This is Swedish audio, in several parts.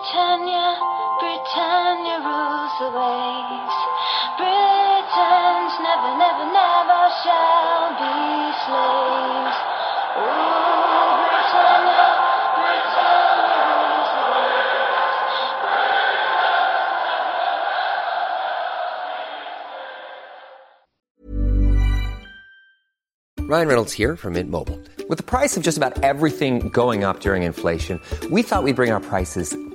Britannia, Britannia rules the waves. Britons never, never, never shall be slaves. Rules the waves. Ryan Reynolds here from Mint Mobile. With the price of just about everything going up during inflation, we thought we'd bring our prices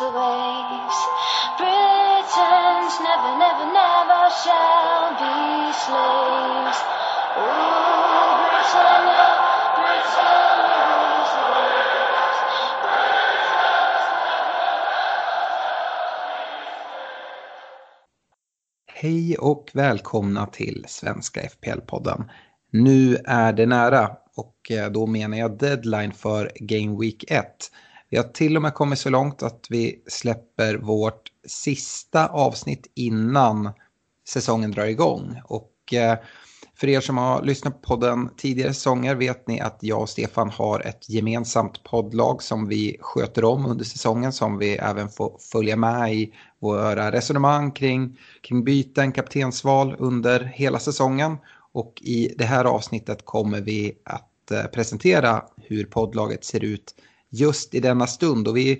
rules the waves. Britons never, never, never shall be slaves. Ooh, Britannia, Britannia rules the waves. Hej och välkomna till Svenska FPL-podden. Nu är det nära och eh, då menar jag deadline för Game Week 1. Vi har till och med kommit så långt att vi släpper vårt sista avsnitt innan säsongen drar igång. Och eh, för er som har lyssnat på podden tidigare säsonger vet ni att jag och Stefan har ett gemensamt poddlag som vi sköter om under säsongen som vi även får följa med i våra resonemang kring, kring byten, kaptensval under hela säsongen. Och i det här avsnittet kommer vi att eh, presentera hur poddlaget ser ut just i denna stund. Och vi är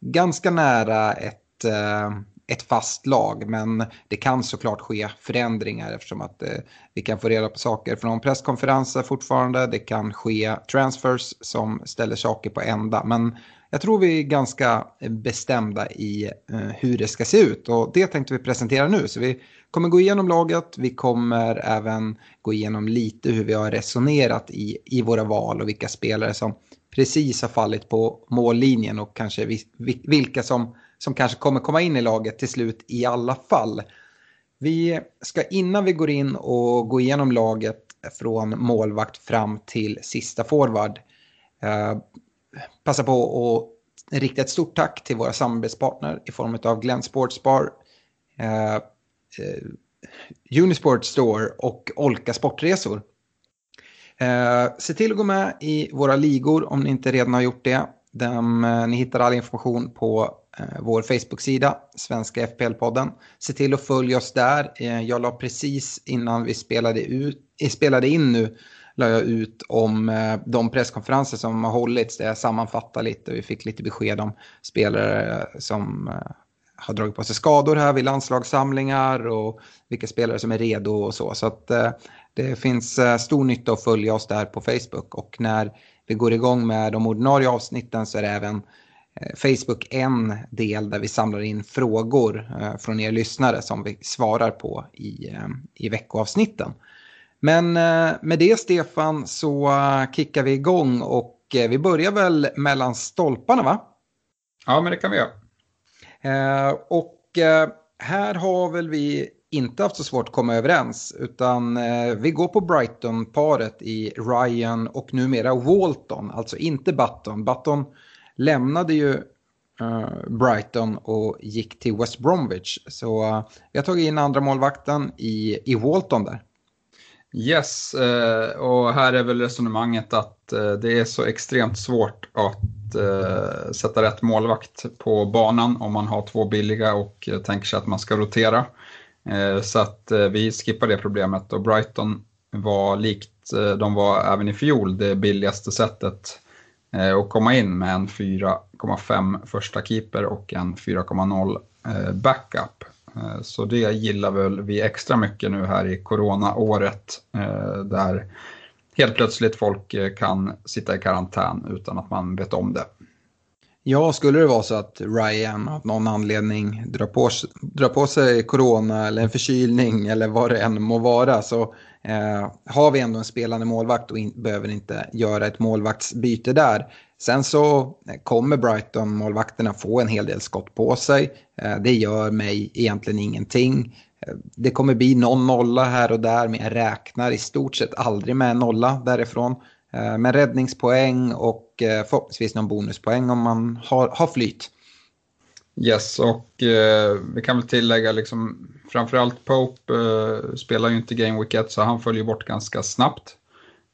ganska nära ett, eh, ett fast lag, men det kan såklart ske förändringar eftersom att eh, vi kan få reda på saker från presskonferenser fortfarande. Det kan ske transfers som ställer saker på ända, men jag tror vi är ganska bestämda i eh, hur det ska se ut och det tänkte vi presentera nu. Så vi kommer gå igenom laget, vi kommer även gå igenom lite hur vi har resonerat i, i våra val och vilka spelare som precis har fallit på mållinjen och kanske vilka som, som kanske kommer komma in i laget till slut i alla fall. Vi ska innan vi går in och går igenom laget från målvakt fram till sista forward eh, passa på att rikta ett stort tack till våra samarbetspartner i form av Glenn Sportsbar, eh, eh, Unisport Store och Olka Sportresor. Eh, se till att gå med i våra ligor om ni inte redan har gjort det. Dem, eh, ni hittar all information på eh, vår Facebook-sida, Svenska FPL-podden. Se till att följa oss där. Eh, jag la precis innan vi spelade, ut, eh, spelade in nu la jag ut om eh, de presskonferenser som har hållits där jag sammanfattar lite. Vi fick lite besked om spelare eh, som eh, har dragit på sig skador här vid landslagssamlingar och vilka spelare som är redo och så. Så att eh, det finns eh, stor nytta att följa oss där på Facebook och när vi går igång med de ordinarie avsnitten så är det även eh, Facebook en del där vi samlar in frågor eh, från er lyssnare som vi svarar på i, i veckoavsnitten. Men med det Stefan så kickar vi igång och vi börjar väl mellan stolparna va? Ja, men det kan vi göra. Och här har väl vi inte haft så svårt att komma överens utan eh, vi går på Brighton-paret i Ryan och numera Walton, alltså inte Button. Button lämnade ju eh, Brighton och gick till West Bromwich. Så eh, vi har tagit in andra målvakten i, i Walton där. Yes, eh, och här är väl resonemanget att eh, det är så extremt svårt att eh, sätta rätt målvakt på banan om man har två billiga och eh, tänker sig att man ska rotera. Eh, så att eh, vi skippar det problemet och Brighton var likt eh, de var även i fjol det billigaste sättet att komma in med en 4,5 första keeper och en 4,0 backup. Så det gillar väl vi extra mycket nu här i coronaåret där helt plötsligt folk kan sitta i karantän utan att man vet om det. Ja, skulle det vara så att Ryan av någon anledning drar på, drar på sig corona eller en förkylning eller vad det än må vara så eh, har vi ändå en spelande målvakt och in, behöver inte göra ett målvaktsbyte där. Sen så eh, kommer Brighton-målvakterna få en hel del skott på sig. Eh, det gör mig egentligen ingenting. Eh, det kommer bli någon nolla här och där men jag räknar i stort sett aldrig med en nolla därifrån. Men med räddningspoäng och eh, förhoppningsvis någon bonuspoäng om man har, har flyt. Yes, och eh, vi kan väl tillägga liksom framförallt Pope eh, spelar ju inte Game Week 1 så han följer bort ganska snabbt.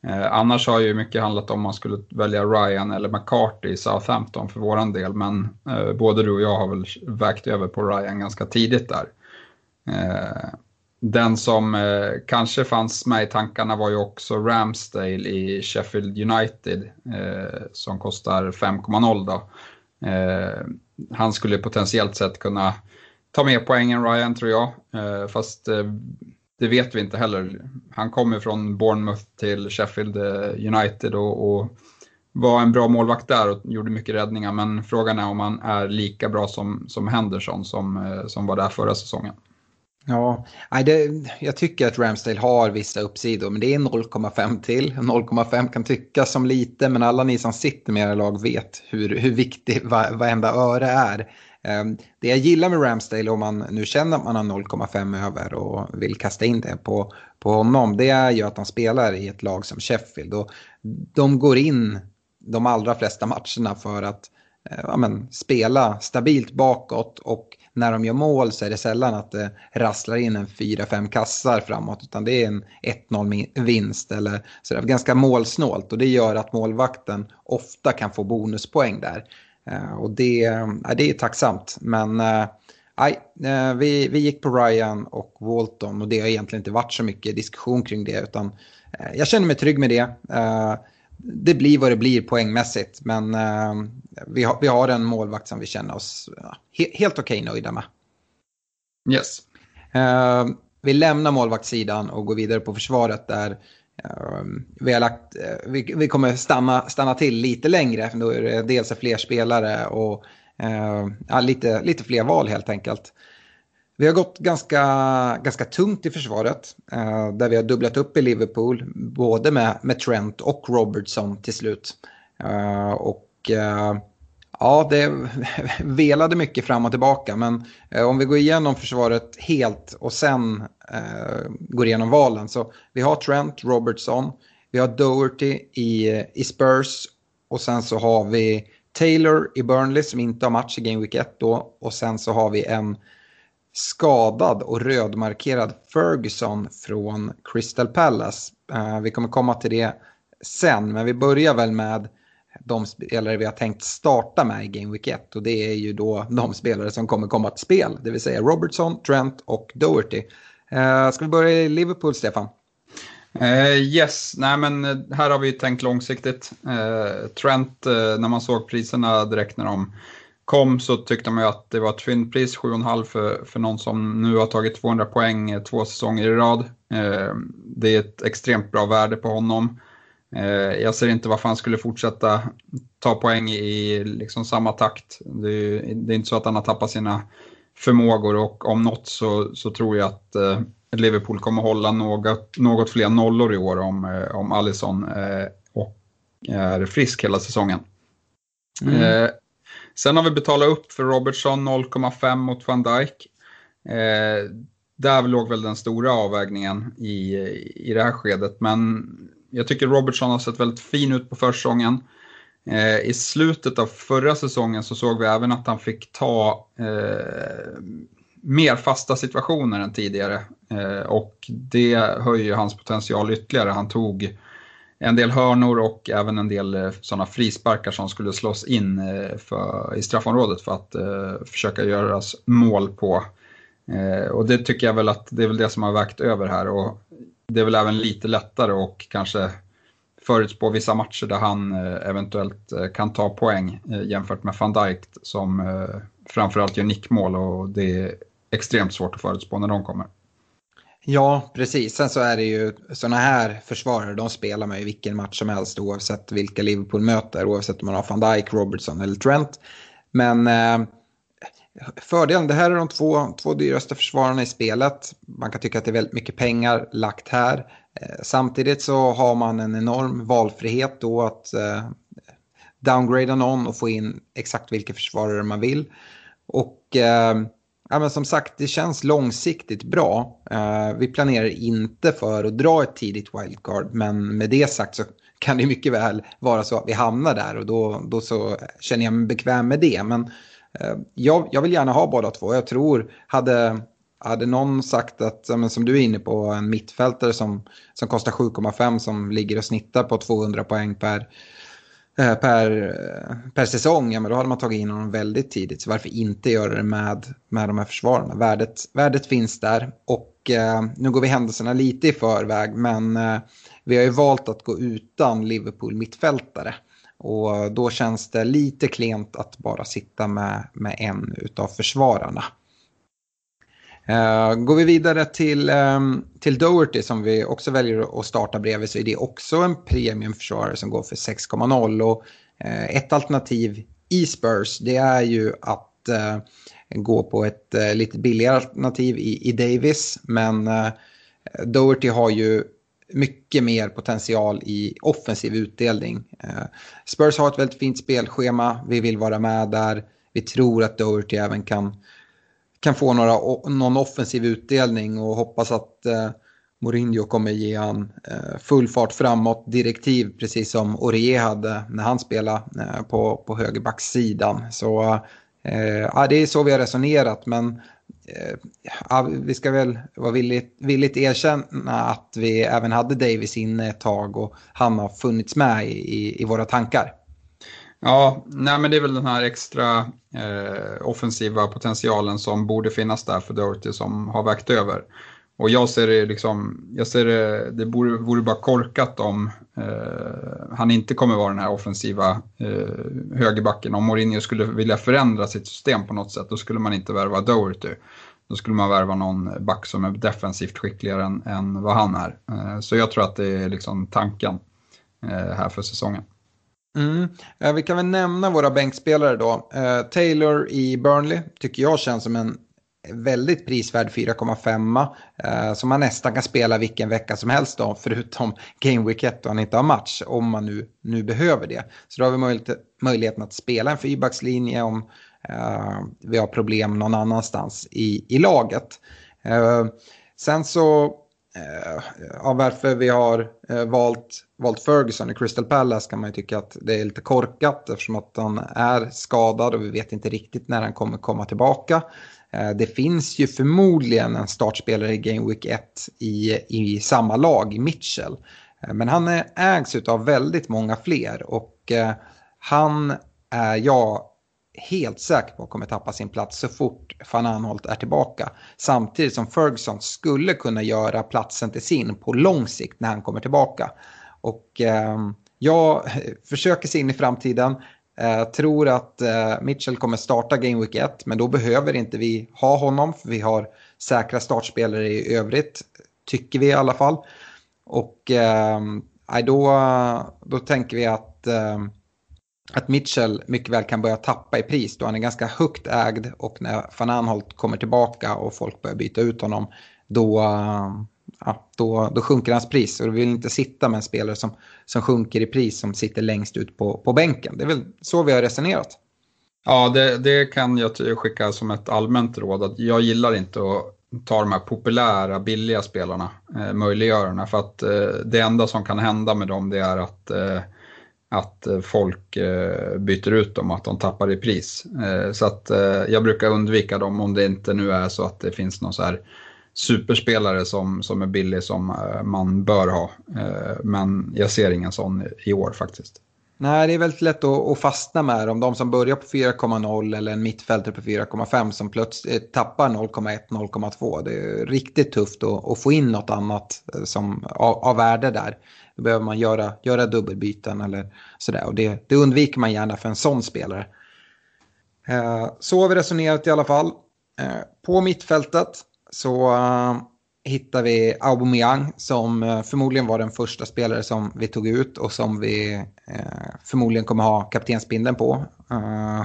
Eh, annars har ju mycket handlat om man skulle välja Ryan eller McCarthy i Southampton för våran del men eh, både du och jag har väl vägt över på Ryan ganska tidigt där. Eh, den som eh, kanske fanns med i tankarna var ju också Ramsdale i Sheffield United eh, som kostar 5,0 då. Eh, han skulle potentiellt sett kunna ta med poängen Ryan tror jag, eh, fast eh, det vet vi inte heller. Han kommer från Bournemouth till Sheffield eh, United och, och var en bra målvakt där och gjorde mycket räddningar men frågan är om han är lika bra som, som Henderson som, eh, som var där förra säsongen. Ja, det, jag tycker att Ramsdale har vissa uppsidor, men det är 0,5 till. 0,5 kan tyckas som lite, men alla ni som sitter med era lag vet hur, hur viktig varenda öre är. Ehm, det jag gillar med Ramsdale om man nu känner att man har 0,5 över och vill kasta in det på, på honom, det är ju att han spelar i ett lag som Sheffield. Och de går in de allra flesta matcherna för att eh, ja, men, spela stabilt bakåt och när de gör mål så är det sällan att det rasslar in en 4-5 kassar framåt utan det är en 1-0 vinst eller så det är ganska målsnålt och det gör att målvakten ofta kan få bonuspoäng där. Eh, och det, eh, det är tacksamt men eh, Nej, vi, vi gick på Ryan och Walton och det har egentligen inte varit så mycket diskussion kring det utan jag känner mig trygg med det det blir vad det blir poängmässigt. Men eh, vi, har, vi har en målvakt som vi känner oss ja, he, helt okej okay nöjda med. Yes. Eh, vi lämnar målvaktssidan och går vidare på försvaret där eh, vi, har lagt, eh, vi, vi, kommer stanna, stanna till lite längre. Då är det dels fler spelare och eh, ja, lite, lite fler val helt enkelt. Vi har gått ganska, ganska tungt i försvaret. Eh, där vi har dubblat upp i Liverpool. Både med, med Trent och Robertson till slut. Eh, och eh, ja, det velade mycket fram och tillbaka. Men eh, om vi går igenom försvaret helt och sen eh, går igenom valen. Så vi har Trent, Robertson. Vi har Doherty i, i Spurs. Och sen så har vi Taylor i Burnley som inte har match i Game Week 1 då. Och sen så har vi en skadad och rödmarkerad Ferguson från Crystal Palace. Eh, vi kommer komma till det sen, men vi börjar väl med de spelare vi har tänkt starta med i Game Week 1 och det är ju då de spelare som kommer komma till spel, det vill säga Robertson, Trent och Doherty. Eh, ska vi börja i Liverpool, Stefan? Uh, yes, nej men här har vi tänkt långsiktigt. Uh, Trent, uh, när man såg priserna direkt när de kom så tyckte man ju att det var ett fyndpris, 7,5 för, för någon som nu har tagit 200 poäng eh, två säsonger i rad. Eh, det är ett extremt bra värde på honom. Eh, jag ser inte varför han skulle fortsätta ta poäng i liksom samma takt. Det är, det är, inte så att han har tappat sina förmågor och om något så, så tror jag att Liverpool kommer hålla något, något fler nollor i år om, om Alisson och är frisk hela säsongen. Mm. Sen har vi betalat upp för Robertson 0,5 mot van Dijk. Eh, där låg väl den stora avvägningen i, i det här skedet. Men jag tycker Robertson har sett väldigt fin ut på försäsongen. Eh, I slutet av förra säsongen så såg vi även att han fick ta eh, mer fasta situationer än tidigare. Eh, och det höjer hans potential ytterligare. Han tog en del hörnor och även en del eh, sådana frisparkar som skulle slås in eh, för, i straffområdet för att eh, försöka göra mål på. Eh, och det tycker jag väl att det är väl det som har vägt över här och det är väl även lite lättare och kanske förutspå vissa matcher där han eh, eventuellt eh, kan ta poäng eh, jämfört med van Dijk som framförallt gör nickmål och det är extremt svårt att förutspå när de kommer. Ja, precis. Sen så är det ju sådana här försvarare, de spelar man ju vilken match som helst oavsett vilka Liverpool möter, oavsett om man har van Dijk, Robertson eller Trent. Men eh, fördelen, det här är de två, två dyraste försvararna i spelet. Man kan tycka att det är väldigt mycket pengar lagt här. Eh, samtidigt så har man en enorm valfrihet då att eh, downgrada någon och få in exakt vilka försvarare man vill. Och eh, ja, men som sagt, det känns långsiktigt bra. Eh, vi planerar inte för att dra ett tidigt wildcard, men med det sagt så kan det mycket väl vara så att vi hamnar där och då, då så känner jag mig bekväm med det. Men eh, jag, jag vill gärna ha båda två. Jag tror, hade, hade någon sagt att, men som du är inne på, en mittfältare som, som kostar 7,5 som ligger och snittar på 200 poäng per, Eh, per, eh, per säsong, ja, men då hade man tagit in honom väldigt tidigt. Så varför inte göra det med, med de här försvararna? Värdet, värdet finns där och eh, nu går vi händelserna lite i förväg, men eh, vi har ju valt att gå utan Liverpool mittfältare. Och då känns det lite klent att bara sitta med, med en utav försvararna. Uh, går vi vidare till, um, till Doherty som vi också väljer att starta bredvid så är det också en premiumförsvarare som går för 6,0. Och uh, ett alternativ i Spurs det är ju att uh, gå på ett lite billigare alternativ i, i Davis. Men Doherty har ju mycket mer potential i offensiv utdelning. Spurs har ett väldigt fint spelschema, vi vill vara med där. Vi tror att Doherty även kan, kan få några, någon offensiv utdelning och hoppas att eh, Mourinho kommer ge han eh, full fart framåt direktiv precis som Orie hade när han spelade eh, på, på högerbacksidan. Så eh, ja, det är så vi har resonerat men Eh, ja, vi ska väl vara villigt, villigt erkänna att vi även hade Davis inne ett tag och han har funnits med i, i våra tankar. Ja, nej men det är väl den här extra eh, offensiva potentialen som borde finnas där för Doherty som har vägt över. Och jag ser det liksom, jag ser det, det borde, vore bara korkat om eh, han inte kommer vara den här offensiva eh, högerbacken. Om Mourinho skulle vilja förändra sitt system på något sätt, då skulle man inte värva Doherty. Då skulle man värva någon back som är defensivt skickligare än, än vad han är. Eh, så jag tror att det är liksom tanken eh, här för säsongen. Mm. Eh, vi kan väl nämna våra bänkspelare då. Eh, Taylor i Burnley tycker jag känns som en väldigt prisvärd 4,5 eh, som man nästan kan spela vilken vecka som helst då, förutom Game Week 1 och han inte har match, om man nu, nu behöver det. Så då har vi möjlighet, möjligheten att spela en fyrbackslinje om eh, vi har problem någon annanstans i, i laget. Eh, sen så, Eh, ja, varför vi har eh, valt, valt Ferguson i Crystal Palace kan man ju tycka att det är lite korkat eftersom att han är skadad och vi vet inte riktigt när han kommer komma tillbaka. Eh, det finns ju förmodligen en startspelare i Game Week 1 i, i samma lag, Mitchell. Eh, men han eh, ägs av väldigt många fler och eh, han är jag helt säker på kommer tappa sin plats så fort van Anholt är tillbaka. Samtidigt som Ferguson skulle kunna göra platsen till sin på lång sikt när han kommer tillbaka. Och eh, jag försöker se in i framtiden. Eh, tror att eh, Mitchell kommer starta Game Week 1 men då behöver inte vi ha honom för vi har säkra startspelare i övrigt. Tycker vi i alla fall. Och eh, då, då tänker vi att, eh, att Mitchell mycket väl kan börja tappa i pris då han är ganska högt ägd och när van Anholt kommer tillbaka och folk börjar byta ut honom då, ja, då, då sjunker hans pris. Och du vill inte sitta med en spelare som, som sjunker i pris som sitter längst ut på, på bänken. Det är väl så vi har resonerat. Ja, det, det kan jag skicka som ett allmänt råd. Att jag gillar inte att ta de här populära, billiga spelarna, eh, möjliggörarna. För att eh, det enda som kan hända med dem det är att, eh, att eh, folk eh, byter ut dem, att de tappar i pris. Eh, så att eh, jag brukar undvika dem om det inte nu är så att det finns någon så här superspelare som, som är billig som eh, man bör ha. Eh, men jag ser ingen sån i år faktiskt. Nej, det är väldigt lätt att, att fastna med dem. De som börjar på 4,0 eller en mittfältare på 4,5 som plötsligt eh, tappar 0,1-0,2. Det är riktigt tufft att, att, få in något annat eh, som, av, av värde där. Då behöver man göra, göra dubbelbyten eller sådär. Och det, det undviker man gärna för en sån spelare. Eh, så har vi resonerat i alla fall. Eh, på mittfältet så eh, hittar vi Aubameyang som eh, förmodligen var den första spelare som vi tog ut och som vi eh, förmodligen kommer ha kaptensbindeln på.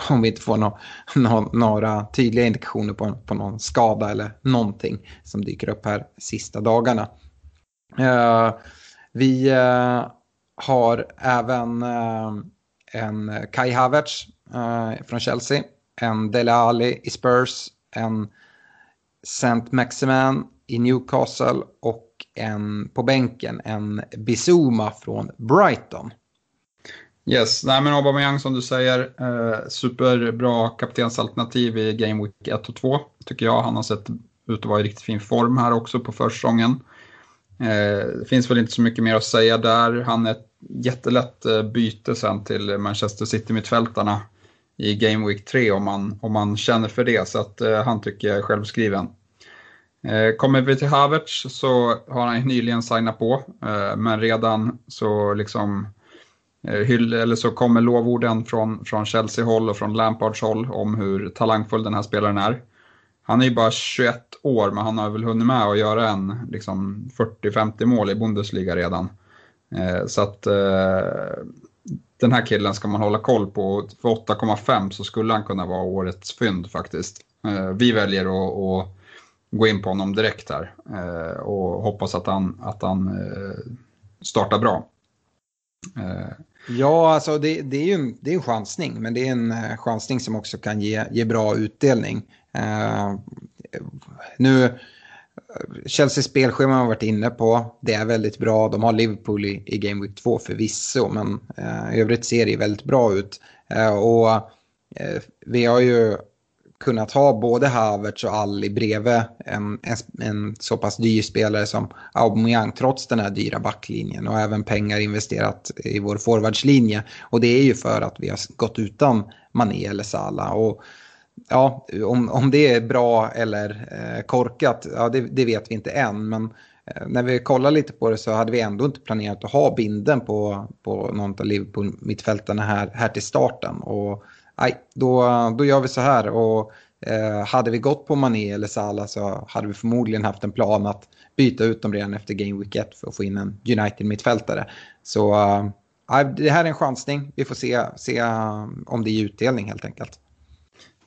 Om vi inte får no no några tydliga indikationer på, på någon skada eller någonting som dyker upp här sista dagarna. Vi eh, har även eh, en Kai Havertz eh, från Chelsea, en Dele Alli i Spurs, en Saint Maximan i Newcastle och en på bänken, en Bizuma från Brighton. Yes, nej men Aubameyang som du säger, eh, superbra kaptensalternativ i Game Week 1 och 2 tycker jag. Han har sett ut att vara i riktigt fin form här också på försäsongen. Eh, det finns väl inte så mycket mer att säga där. Han är ett jättelätt eh, byte sen till Manchester City-mittfältarna i Game Week 3 om man, om man känner för det. Så att eh, han tycker jag är självskriven. Kommer vi till Havertz så har han nyligen signat på, men redan så liksom hyll, eller så kommer lovorden från, från Chelsea-håll och från Lampards håll om hur talangfull den här spelaren är. Han är ju bara 21 år, men han har väl hunnit med att göra en liksom 40-50 mål i Bundesliga redan. Eh, så att eh, den här killen ska man hålla koll på. För 8,5 så skulle han kunna vara årets fynd faktiskt. Eh, vi väljer att gå in på honom direkt här eh, och hoppas att han, att han eh, startar bra. Eh. Ja, alltså det, det, är ju en, det är en chansning, men det är en chansning som också kan ge, ge bra utdelning. Eh, nu, Chelseas spelschema har varit inne på, det är väldigt bra. De har Liverpool i, i Game Week 2 förvisso, men eh, i övrigt ser det väldigt bra ut. Eh, och eh, vi har ju kunnat ha både Havertz och Alli bredvid en, en, en så pass dyr spelare som Aubameyang trots den här dyra backlinjen och även pengar investerat i vår forwardslinje. Och det är ju för att vi har gått utan Mané eller Salah. Och ja, om, om det är bra eller eh, korkat, ja, det, det, vet vi inte än. Men eh, när vi kollar lite på det så hade vi ändå inte planerat att ha binden på, på någon av Liverpool-mittfältarna här, här till starten. Och nej, då, då gör vi så här. Och, eh, hade vi gått på Mané eller Salah så hade vi förmodligen haft en plan att byta ut dem redan efter Game Week 1 för att få in en United-mittfältare. Så eh, det här är en chansning. Vi får se, se om det är utdelning helt enkelt.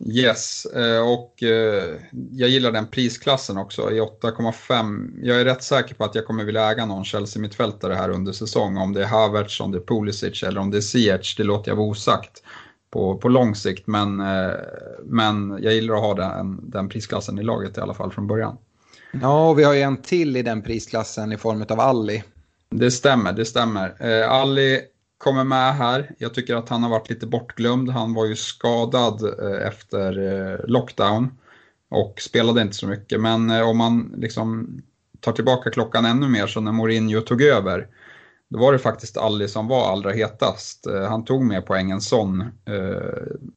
Yes, eh, och eh, jag gillar den prisklassen också i 8,5. Jag är rätt säker på att jag kommer vilja äga någon Chelsea-mittfältare här under säsong. Om det är Havertz, om det är Pulisic eller om det är Ziyech, det låter jag vara osagt på, på lång sikt. Men, eh, men jag gillar att ha den, den prisklassen i laget i alla fall från början. Ja, och vi har ju en till i den prisklassen i form av Alli. Det stämmer, det stämmer. Eh, Alli kommer med här. Jag tycker att han har varit lite bortglömd. Han var ju skadad eh, efter eh, lockdown och spelade inte så mycket. Men eh, om man liksom tar tillbaka klockan ännu mer så när Mourinho tog över då var det faktiskt Ali som var allra hetast. Han tog mer poäng än Son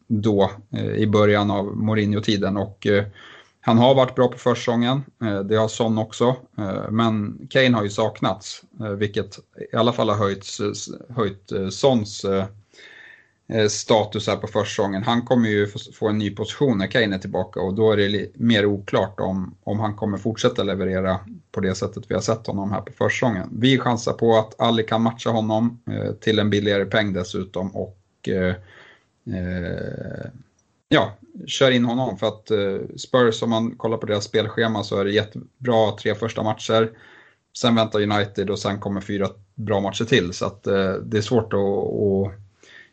då i början av Mourinho-tiden och han har varit bra på försäsongen, eh, det har Son också, eh, men Kane har ju saknats, eh, vilket i alla fall har höjt, höjt Sons status här på försäsongen. Han kommer ju få en ny position när Kane är tillbaka och då är det mer oklart om, om han kommer fortsätta leverera på det sättet vi har sett honom här på försäsongen. Vi chansar på att Ali kan matcha honom till en billigare peng dessutom och eh, ja, kör in honom för att eh, Spurs, om man kollar på deras spelschema så är det jättebra tre första matcher. Sen väntar United och sen kommer fyra bra matcher till så att eh, det är svårt att, att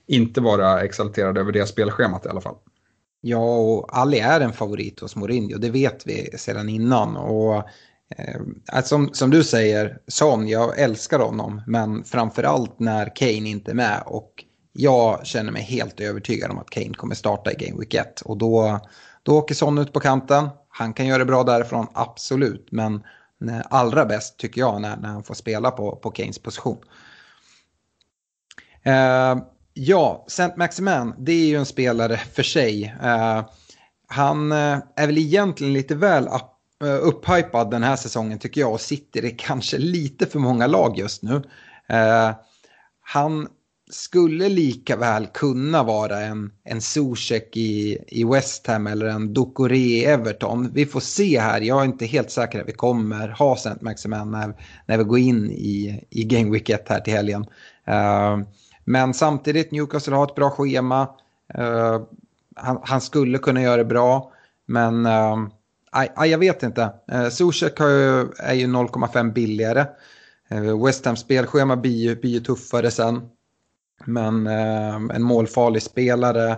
inte vara exalterad över det spelschemat i alla fall. Ja, och Ali är en favorit hos Mourinho, det vet vi sedan innan. Och, eh, alltså, som, som du säger, Son, jag älskar honom, men framförallt när Kane inte är med. Och jag känner mig helt övertygad om att Kane kommer starta i Game Week 1. Och då, då åker Son ut på kanten. Han kan göra det bra därifrån, absolut. Men eh, allra bäst tycker jag när, när han får spela på, på Kanes position. Eh, Ja, Saint Maximan, det är ju en spelare för sig. Eh, han eh, är väl egentligen lite väl up, eh, upphypad den här säsongen tycker jag och sitter i kanske lite för många lag just nu. Eh, han skulle lika väl kunna vara en, en Zuzek i, i West Ham eller en Ducoré i Everton. Vi får se här, jag är inte helt säker att vi kommer ha St. Maximan när, när vi går in i, i Game Week 1 här till helgen. Uh, men samtidigt, Newcastle har ett bra schema. Uh, han, han, skulle kunna göra det bra, men uh, aj, jag vet inte. Uh, Zuzek är ju 0,5 billigare. West Ham spelschema blir, blir ju tuffare sen. Men eh, en målfarlig spelare.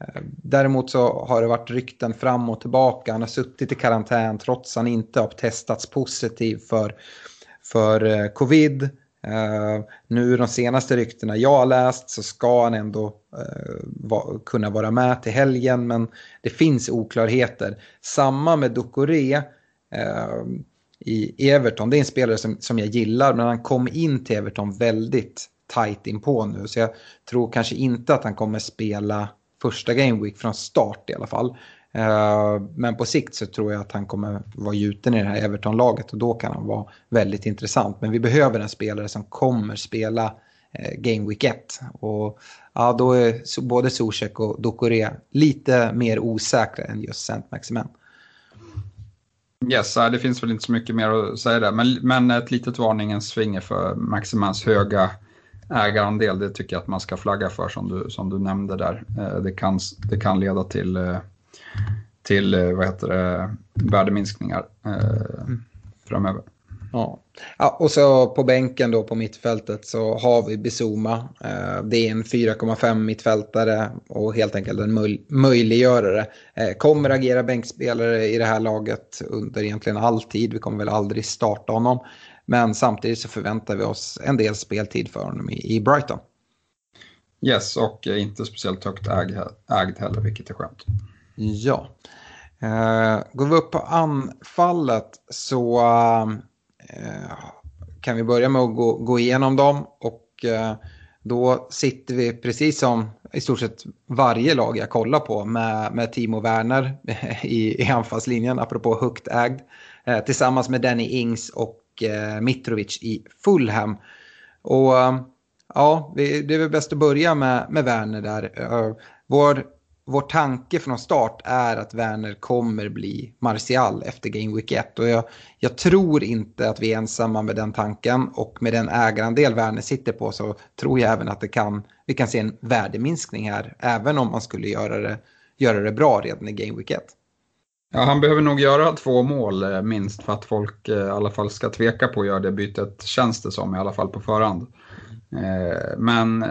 Eh, däremot så har det varit rykten fram och tillbaka. Han har suttit i karantän trots att han inte har testats positiv för, för eh, covid. Uh, nu de senaste ryktena jag har läst så ska han ändå uh, va, kunna vara med till helgen men det finns oklarheter. Samma med Ducoré uh, i Everton. Det är en spelare som, som jag gillar men han kom in till Everton väldigt tajt inpå nu. Så jag tror kanske inte att han kommer spela första Game Week från start i alla fall. Eh, men på sikt så tror jag att han kommer vara gjuten i det här Everton-laget och då kan han vara väldigt intressant. Men vi behöver en spelare som kommer spela eh, Game Week 1. Och ja, då är både Zuzek och Dokore lite mer osäkra än just Saint Maximen. Yes, det finns väl inte så mycket mer att säga där, men, men ett litet varningens finger för Maximans höga ägarandel, det tycker jag att man ska flagga för som du, som du nämnde där. Eh, det kan, det kan leda till, eh, till eh, vad heter det, värdeminskningar mm. framöver. Ja. ja, och så på bänken då på mittfältet så har vi Bizuma. Det är en 4,5 mittfältare och helt enkelt en möj möjliggörare. Kommer agera bänkspelare i det här laget under egentligen all tid. Vi kommer väl aldrig starta honom. Men samtidigt så förväntar vi oss en del speltid för honom i, Brighton. Yes, och inte speciellt högt ägd, ägd heller, vilket är skönt. Ja. Uh, går vi upp på anfallet så uh, kan vi börja med att gå, gå igenom dem. Och uh, då sitter vi precis som i stort sett varje lag jag kollar på med, med Timo Werner i, i anfallslinjen, apropå högt ägd. tillsammans med Danny Ings och Eh, Mitrovic i Fulham. Och eh, ja, det är väl bäst att börja med, med Werner där. Eh, vår, vår tanke från start är att Werner kommer bli Martial efter Game Week 1. Och jag, jag, tror inte att vi är ensamma med den tanken. Och med den ägarandel Werner sitter på så tror jag även att det kan, vi kan se en värdeminskning här. Även om man skulle göra det, göra det bra redan i Game Week 1. Ja, han behöver nog göra två mål eh, minst för att folk eh, i alla fall ska tveka på att göra det bytet, känns det som, i alla fall på förhand. Eh, men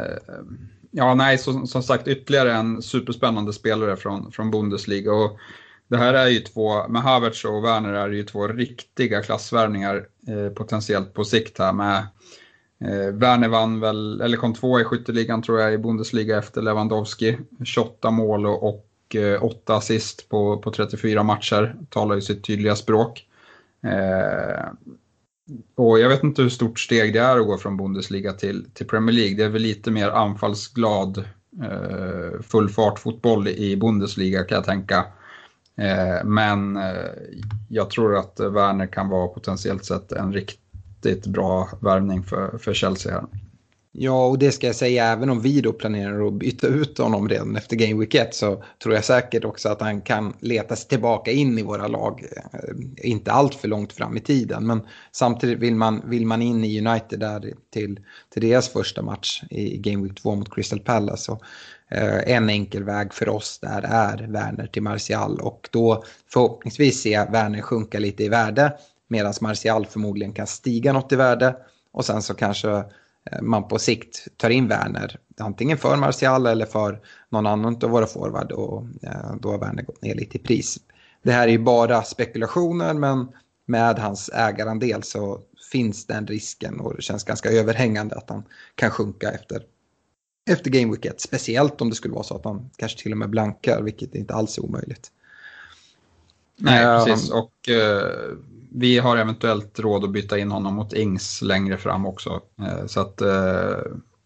ja, nej, som, som sagt ytterligare en superspännande spelare från, från Bundesliga. Och det här är ju två, med Havertz och Werner är det ju två riktiga klassvärvningar eh, potentiellt på sikt här med eh, Werner vann väl, eller kom två i skytteligan tror jag i Bundesliga efter Lewandowski. 28 mål och, och eh, åtta assist på, på 34 matcher. Talar ju sitt tydliga språk. Eh, och jag vet inte hur stort steg det är att gå från Bundesliga till, till Premier League. Det är väl lite mer anfallsglad eh, full fart fotboll i Bundesliga kan jag tänka. Eh, men eh, jag tror att Werner kan vara potentiellt sett en riktigt bra värvning för, för Chelsea här. Ja, och det ska jag säga, även om vi då planerar att byta ut honom redan efter Game Week 1 så tror jag säkert också att han kan leta sig tillbaka in i våra lag. Eh, inte allt för långt fram i tiden, men samtidigt vill man, vill man in i United där till, till deras första match i Game Week 2 mot Crystal Palace. Så, eh, en enkel väg för oss där är Werner till Martial och då förhoppningsvis se Werner sjunka lite i värde medan Martial förmodligen kan stiga något i värde och sen så kanske man på sikt tar in Werner. Antingen för Martial eller för någon annan av våra forward och eh, då har Werner gått ner lite i pris. Det här är ju bara spekulationer men med hans ägarandel så finns den risken och det känns ganska överhängande att han kan sjunka efter, efter Game Week 1. Speciellt om det skulle vara så att han kanske till och med blankar, vilket inte alls är omöjligt. Nej, precis. Och uh, vi har eventuellt råd att byta in honom mot Ings längre fram också. Eh, så att eh,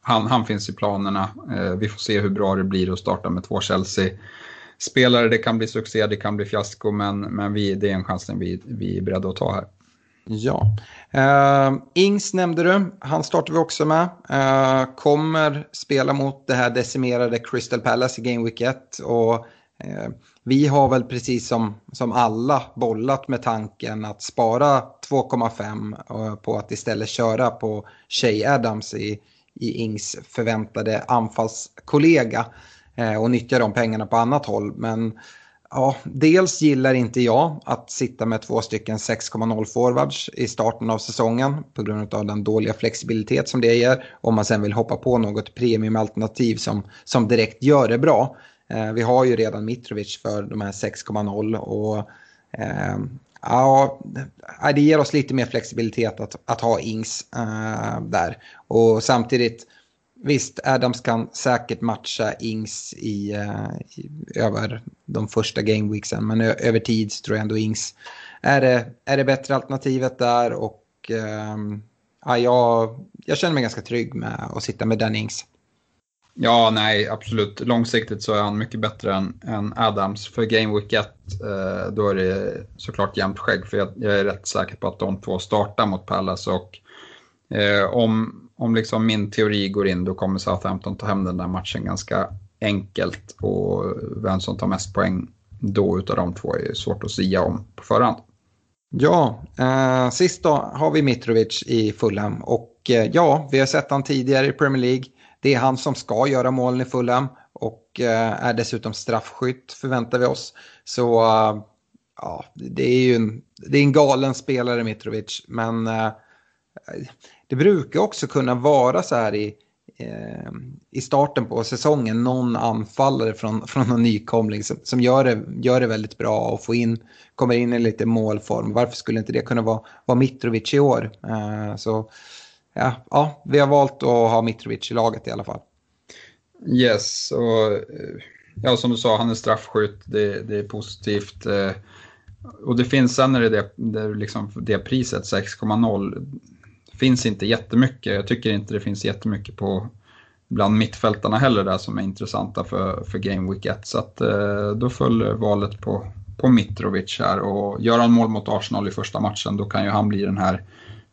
han, han finns i planerna. Eh, vi får se hur bra det blir att starta med två Chelsea-spelare. Det kan bli succé, det kan bli fiasko, men, men vi, det är en chansning vi, vi är beredda att ta här. Ja. Uh, Ings nämnde du, han startar vi också med. Uh, kommer spela mot det här decimerade Crystal Palace i Game Week 1. Och, Eh, vi har väl precis som, som alla bollat med tanken att spara 2,5 eh, på att istället köra på Shay Adams i, i Ings förväntade anfallskollega eh, och nyttja de pengarna på annat håll. Men Ja, dels gillar inte jag att sitta med två stycken 6,0 forwards i starten av säsongen på grund av den dåliga flexibilitet som det ger. Om man sen vill hoppa på något premiumalternativ som, som direkt gör det bra. Eh, vi har ju redan Mitrovic för de här 6,0 och eh, ja, det ger oss lite mer flexibilitet att, att ha Ings eh, där. Och samtidigt Visst, Adams kan säkert matcha Ings i, i, över de första gameweeksen, men över tid så tror jag ändå Ings är det, är det bättre alternativet där och ja, jag, jag känner mig ganska trygg med att sitta med den Ings. Ja, nej, absolut. Långsiktigt så är han mycket bättre än, än Adams. För Game Week 1, eh, då är det såklart jämnt skägg. För jag, jag, är rätt säker på att de två startar mot Palace. Och eh, om, om liksom min teori går in då kommer Southampton ta hem den där matchen ganska enkelt och vem som tar mest poäng då utav de två är svårt att säga om på förhand. Ja, eh, sist då har vi Mitrovic i Fulham och eh, ja, vi har sett han tidigare i Premier League. Det är han som ska göra målen i Fulham och eh, är dessutom straffskytt förväntar vi oss. Så eh, ja, det är ju en, det är en galen spelare Mitrovic, men eh, det brukar också kunna vara så här i, i starten på säsongen någon anfallare från, från någon nykomling som, som gör, det, gör det väldigt bra och får in, kommer in i lite målform. Varför skulle inte det kunna vara, vara Mitrovic i år? Så ja, ja, vi har valt att ha Mitrovic i laget i alla fall. Yes, och eh, ja, som du sa, han är straffskytt, det, det är positivt. Eh, och det finns sen är det, det, det, liksom det priset 6,0 finns inte jättemycket. Jag tycker inte det finns jättemycket på bland mittfältarna heller där som är intressanta för, för Game Week 1. Så att, eh, då föll valet på, på Mitrovic här och gör han mål mot Arsenal i första matchen då kan ju han bli den här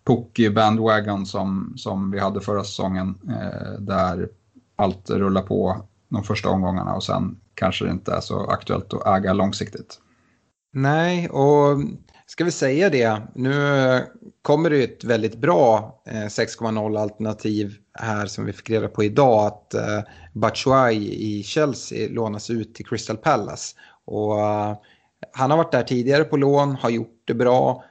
Pookie bandwagon som, som vi hade förra säsongen eh, där allt rullar på de första omgångarna och sen kanske det inte är så aktuellt att äga långsiktigt. Nej, och ska vi säga det, nu kommer det ett väldigt bra eh, 6,0 alternativ här som vi fick reda på idag att eh, Batshuayi i Chelsea lånas ut till Crystal Palace. Och eh, han har varit där tidigare på lån, har gjort det bra.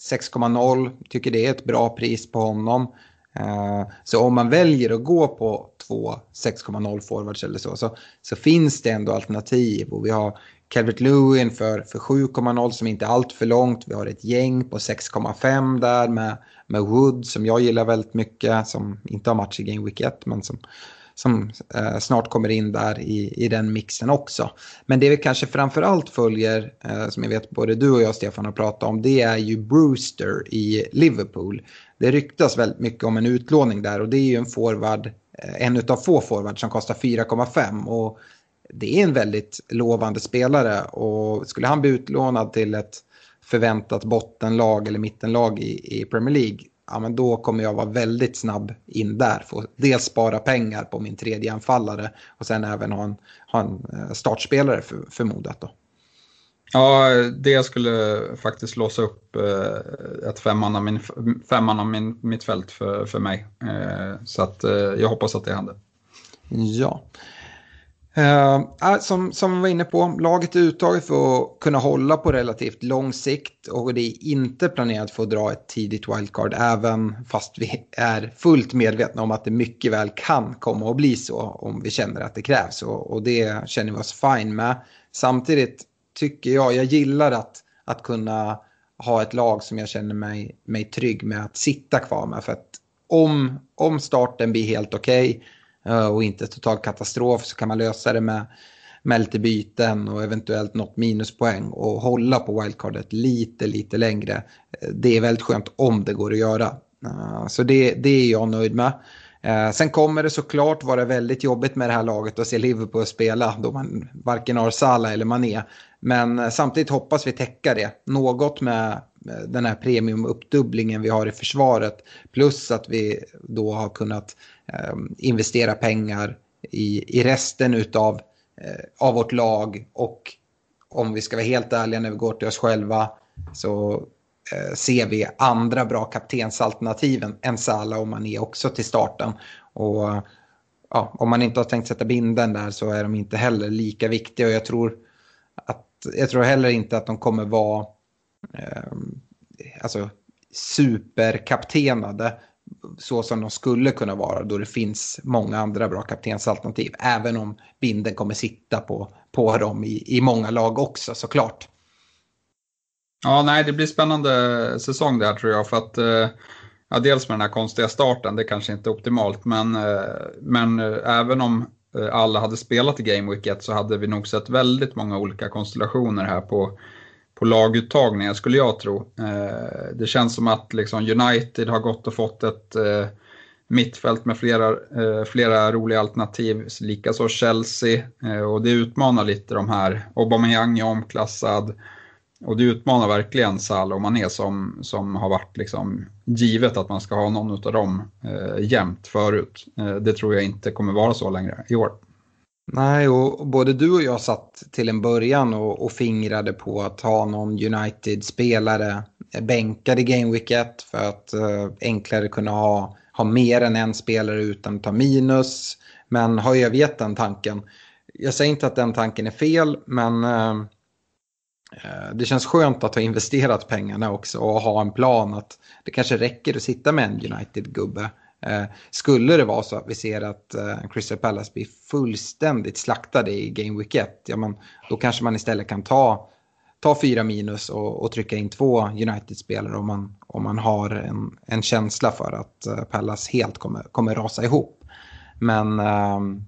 6,0 tycker det är ett bra pris på honom. Eh, så om man väljer att gå på två 6,0 forwards eller så, så, så finns det ändå alternativ. Och vi har Calvert Lewin för, för 7,0 som inte är allt för långt. Vi har ett gäng på 6,5 där med, med Wood som jag gillar väldigt mycket. Som inte har match i Game Week 1 men som, som eh, snart kommer in där i, i den mixen också. Men det vi kanske framförallt följer, eh, som jag vet både du och jag Stefan har pratat om, det är ju Brewster i Liverpool. Det ryktas väldigt mycket om en utlåning där och det är ju en forward, eh, en av få forwards som kostar 4,5 och det är en väldigt lovande spelare och skulle han bli utlånad till ett förväntat bottenlag eller mittenlag i, i Premier League, ja men då kommer jag vara väldigt snabb in där. Få dels spara pengar på min tredje anfallare och sen även ha en, ha en eh, startspelare för, förmodat då. Ja, det skulle faktiskt låsa upp eh, ett femman min, femman av min, mitt för, för mig. Eh, så att jag hoppas att det händer. Ja. Uh, som, som vi var inne på, laget är uttaget för att kunna hålla på relativt lång sikt och det är inte planerat för att dra ett tidigt wildcard även fast vi är fullt medvetna om att det mycket väl kan komma att bli så om vi känner att det krävs och, och det känner vi oss fine med. Samtidigt tycker jag, jag gillar att, att kunna ha ett lag som jag känner mig, mig trygg med att sitta kvar med för att om, om starten blir helt okej okay, Eh, och inte total katastrof så kan man lösa det med, med lite byten och eventuellt något minuspoäng och hålla på wildcardet lite, lite längre. Eh, det är väldigt skönt om det går att göra. Eh, så det, det är jag nöjd med. Sen kommer det såklart vara väldigt jobbigt med det här laget att se Liverpool spela då man varken har Salah eller Mané. Men eh, samtidigt hoppas vi täcka det. Något med eh, den här premiumuppdubblingen vi har i försvaret. Plus att vi då har kunnat eh, investera pengar i, i resten utav, eh, av vårt lag. Och om vi ska vara helt ärliga när vi går till oss själva så eh, ser vi andra bra kaptensalternativen än Salah och Mané också till starten. Och ja, om man inte har tänkt sätta binden där så är de inte heller lika viktiga. Och jag tror, att, jag tror heller inte att de kommer vara eh, alltså, superkaptenade så som de skulle kunna vara då det finns många andra bra kaptensalternativ. Även om binden kommer sitta på, på dem i, i många lag också såklart. Ja, nej, det blir spännande säsong där tror jag. För att, eh, ja, dels med den här konstiga starten, det kanske inte är optimalt. Men, eh, men eh, även om Eh, alla hade spelat i Game Week 1 så hade vi nog sett väldigt många olika konstellationer här på på laguttagningar skulle jag tro. Eh, det känns som att liksom United har gått och fått ett eh, mittfält med flera, eh, flera roliga alternativ, likaså Chelsea. Eh, och det utmanar lite de här, Aubameyang är omklassad. Och det utmanar verkligen Salah och Mané som, som har varit liksom givet att man ska ha någon av dem eh, jämt förut. Eh, det tror jag inte kommer vara så längre i år. Nej, och både du och jag satt till en början och, och fingrade på att ha någon United-spelare bänkad i Gameweek 1 för att eh, enklare kunna ha, ha mer än en spelare utan att ta minus. Men har övergett den tanken. Jag säger inte att den tanken är fel, men eh, Eh, det känns skönt att ha investerat pengarna också och ha en plan att det kanske räcker att sitta med en United-gubbe eh, skulle det vara så att vi ser att eh, Crystal Palace blir fullständigt slaktade i Game Week 1, ja, men då kanske man istället kan ta, ta fyra minus och, och trycka in två United-spelare om man, om man har en, en känsla för att Palace helt kommer, kommer rasa ihop. Men um,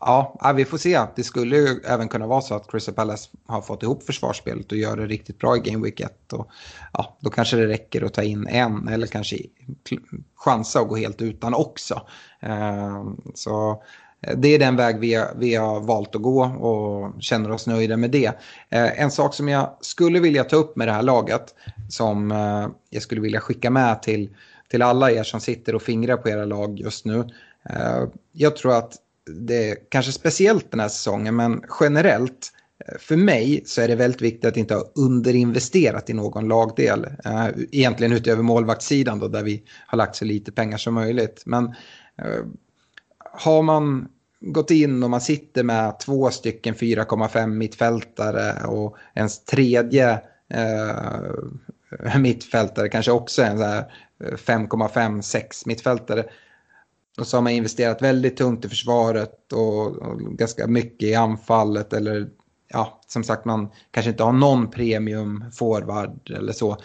Ja, vi får se. Det skulle ju även kunna vara så att Crystal Palace har fått ihop försvarsspelet och gör det riktigt bra i Game Week 1. Och, ja, då kanske det räcker att ta in en eller kanske chansa att gå helt utan också. Ehm, så eh, det är den väg vi har, vi har valt att gå och känner oss nöjda med det. Eh, en sak som jag skulle vilja ta upp med det här laget som eh, jag skulle vilja skicka med till, till alla er som sitter och fingrar på era lag just nu. Jag tror att det kanske speciellt den här säsongen, men generellt eh, för mig så är det väldigt viktigt att inte ha underinvesterat i någon lagdel. Eh, egentligen utöver målvaktssidan då, där vi har lagt så lite pengar som möjligt. Men eh, har man gått in och man sitter med två stycken 4,5 mittfältare och ens tredje eh, mittfältare kanske också är en 5,5-6 mittfältare och så har man investerat väldigt tungt i försvaret och, och, ganska mycket i anfallet. Eller ja, som sagt, man kanske inte har någon premium forward eller så.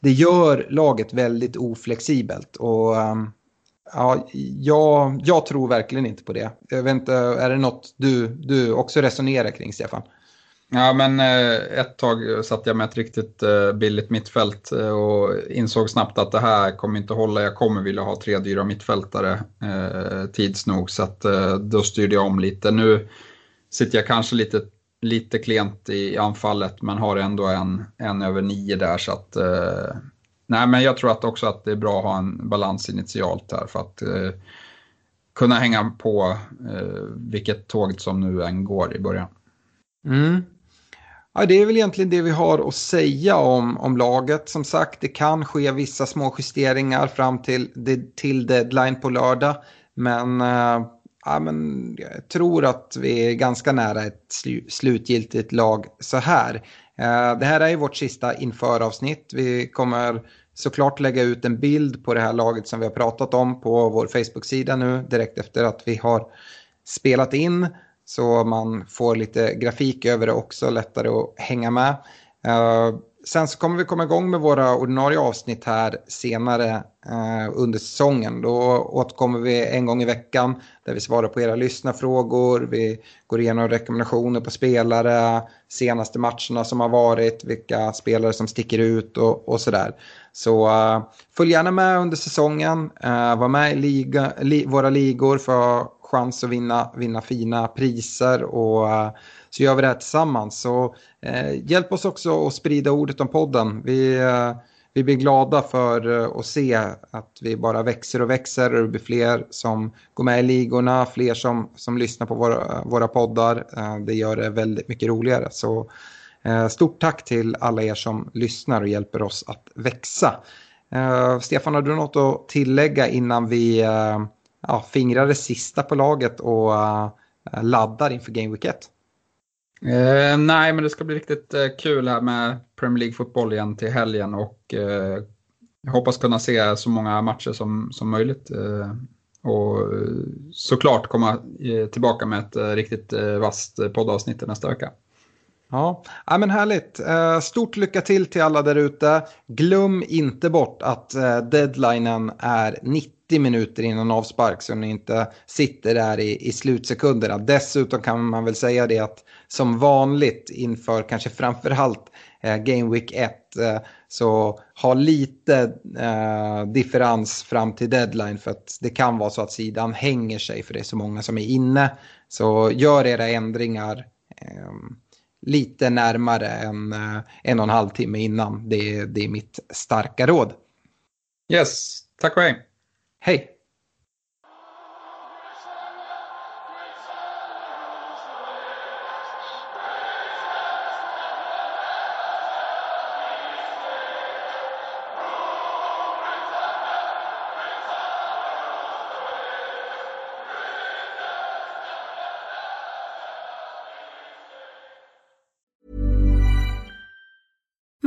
Det gör laget väldigt oflexibelt. Och um, ja, jag, jag tror verkligen inte på det. Jag vet inte, är det något du, du också resonerar kring, Stefan? Ja, men eh, ett tag satt jag med ett riktigt eh, billigt mittfält eh, och insåg snabbt att det här kommer inte hålla. Jag kommer vilja ha tre dyra mittfältare tids nog, så att då styrde jag om lite. Nu sitter jag kanske lite, lite klent i anfallet, men har ändå en, en över nio där, så att Nej, men jag tror att också att det är bra att ha en balans initialt här för att kunna hänga på vilket tåg som nu än går i början. Mm. Ja, det är väl egentligen det vi har att säga om, om laget. Som sagt, det kan ske vissa små justeringar fram till, till deadline på lördag. Men, äh, ja, men jag tror att vi är ganska nära ett slu, slutgiltigt lag så här. Äh, det här är ju vårt sista införavsnitt. Vi kommer såklart lägga ut en bild på det här laget som vi har pratat om på vår Facebook-sida nu direkt efter att vi har spelat in. Så man får lite grafik över det också, lättare att hänga med. Uh, sen så kommer vi komma igång med våra ordinarie avsnitt här senare eh, under säsongen. Då återkommer vi en gång i veckan där vi svarar på era lyssnarfrågor. Vi går igenom rekommendationer på spelare, senaste matcherna som har varit, vilka spelare som sticker ut och, och sådär. Så uh, följ gärna med under säsongen. Uh, var med i liga, li, våra ligor för chans att vinna, vinna fina priser. och eh, så gör vi det här tillsammans. Så eh, hjälp oss också att sprida ordet om podden. Vi, eh, vi blir glada för att se att vi bara växer och växer och det blir fler som går med i ligorna, fler som, som lyssnar på våra, våra poddar. Det gör det väldigt mycket roligare. Så stort tack till alla er som lyssnar och hjälper oss att växa. Stefan, har du något att tillägga innan vi ja, fingrar det sista på laget och laddar inför Game Week 1? Eh, nej, men det ska bli riktigt eh, kul här med Premier League-fotboll igen till helgen och eh, jag hoppas kunna se så många matcher som, som möjligt. Eh, och såklart komma eh, tillbaka med ett eh, riktigt vasst poddavsnitt nästa vecka. Ja, ja men härligt. Stort lycka till till alla där ute. Glöm inte bort att deadlinen är 90 minuter innan avspark så ni inte sitter där i, i slutsekunderna. Dessutom kan man väl säga det att som vanligt inför kanske framförallt eh, Game Week 1 eh, så ha lite eh, differens fram till deadline för att det kan vara så att sidan hänger sig för det är så många som är inne. Så gör era ändringar eh, lite närmare än eh, en och en halv timme innan. Det, det är mitt starka råd. Yes, tack och hej. hey